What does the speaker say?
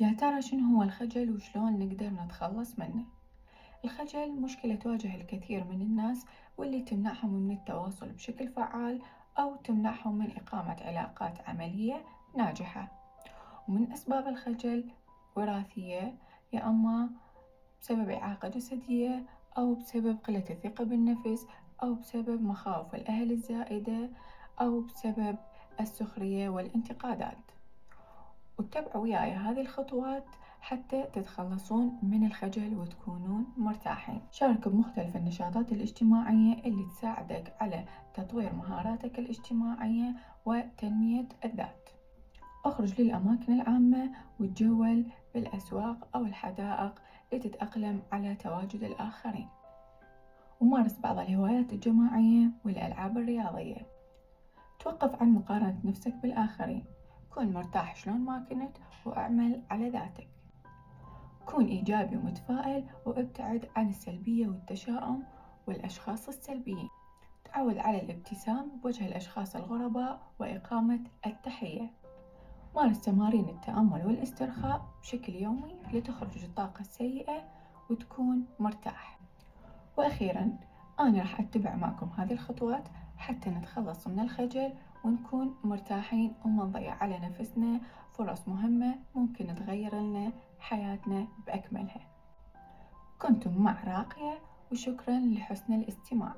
يا ترى شنو هو الخجل وشلون نقدر نتخلص منه؟ الخجل مشكلة تواجه الكثير من الناس واللي تمنعهم من التواصل بشكل فعال أو تمنعهم من إقامة علاقات عملية ناجحة، ومن أسباب الخجل وراثية يا أما بسبب إعاقة جسدية أو بسبب قلة الثقة بالنفس أو بسبب مخاوف الأهل الزائدة أو بسبب السخرية والانتقادات. واتبعوا وياي هذه الخطوات حتى تتخلصون من الخجل وتكونون مرتاحين. شارك بمختلف النشاطات الاجتماعية اللي تساعدك على تطوير مهاراتك الاجتماعية وتنمية الذات. أخرج للأماكن العامة وتجول بالأسواق أو الحدائق لتتأقلم على تواجد الآخرين. ومارس بعض الهوايات الجماعية والألعاب الرياضية. توقف عن مقارنة نفسك بالآخرين. كن مرتاح شلون ما كنت وأعمل على ذاتك. كون إيجابي ومتفائل وابتعد عن السلبية والتشاؤم والأشخاص السلبيين. تعود على الابتسام بوجه الأشخاص الغرباء وإقامة التحية. مارس تمارين التأمل والاسترخاء بشكل يومي لتخرج الطاقة السيئة وتكون مرتاح. وأخيرا أنا راح أتبع معكم هذه الخطوات حتى نتخلص من الخجل ونكون مرتاحين وما نضيع على نفسنا. فرص مهمة ممكن تغير لنا حياتنا بأكملها. كنتم مع راقية وشكرا لحسن الاستماع.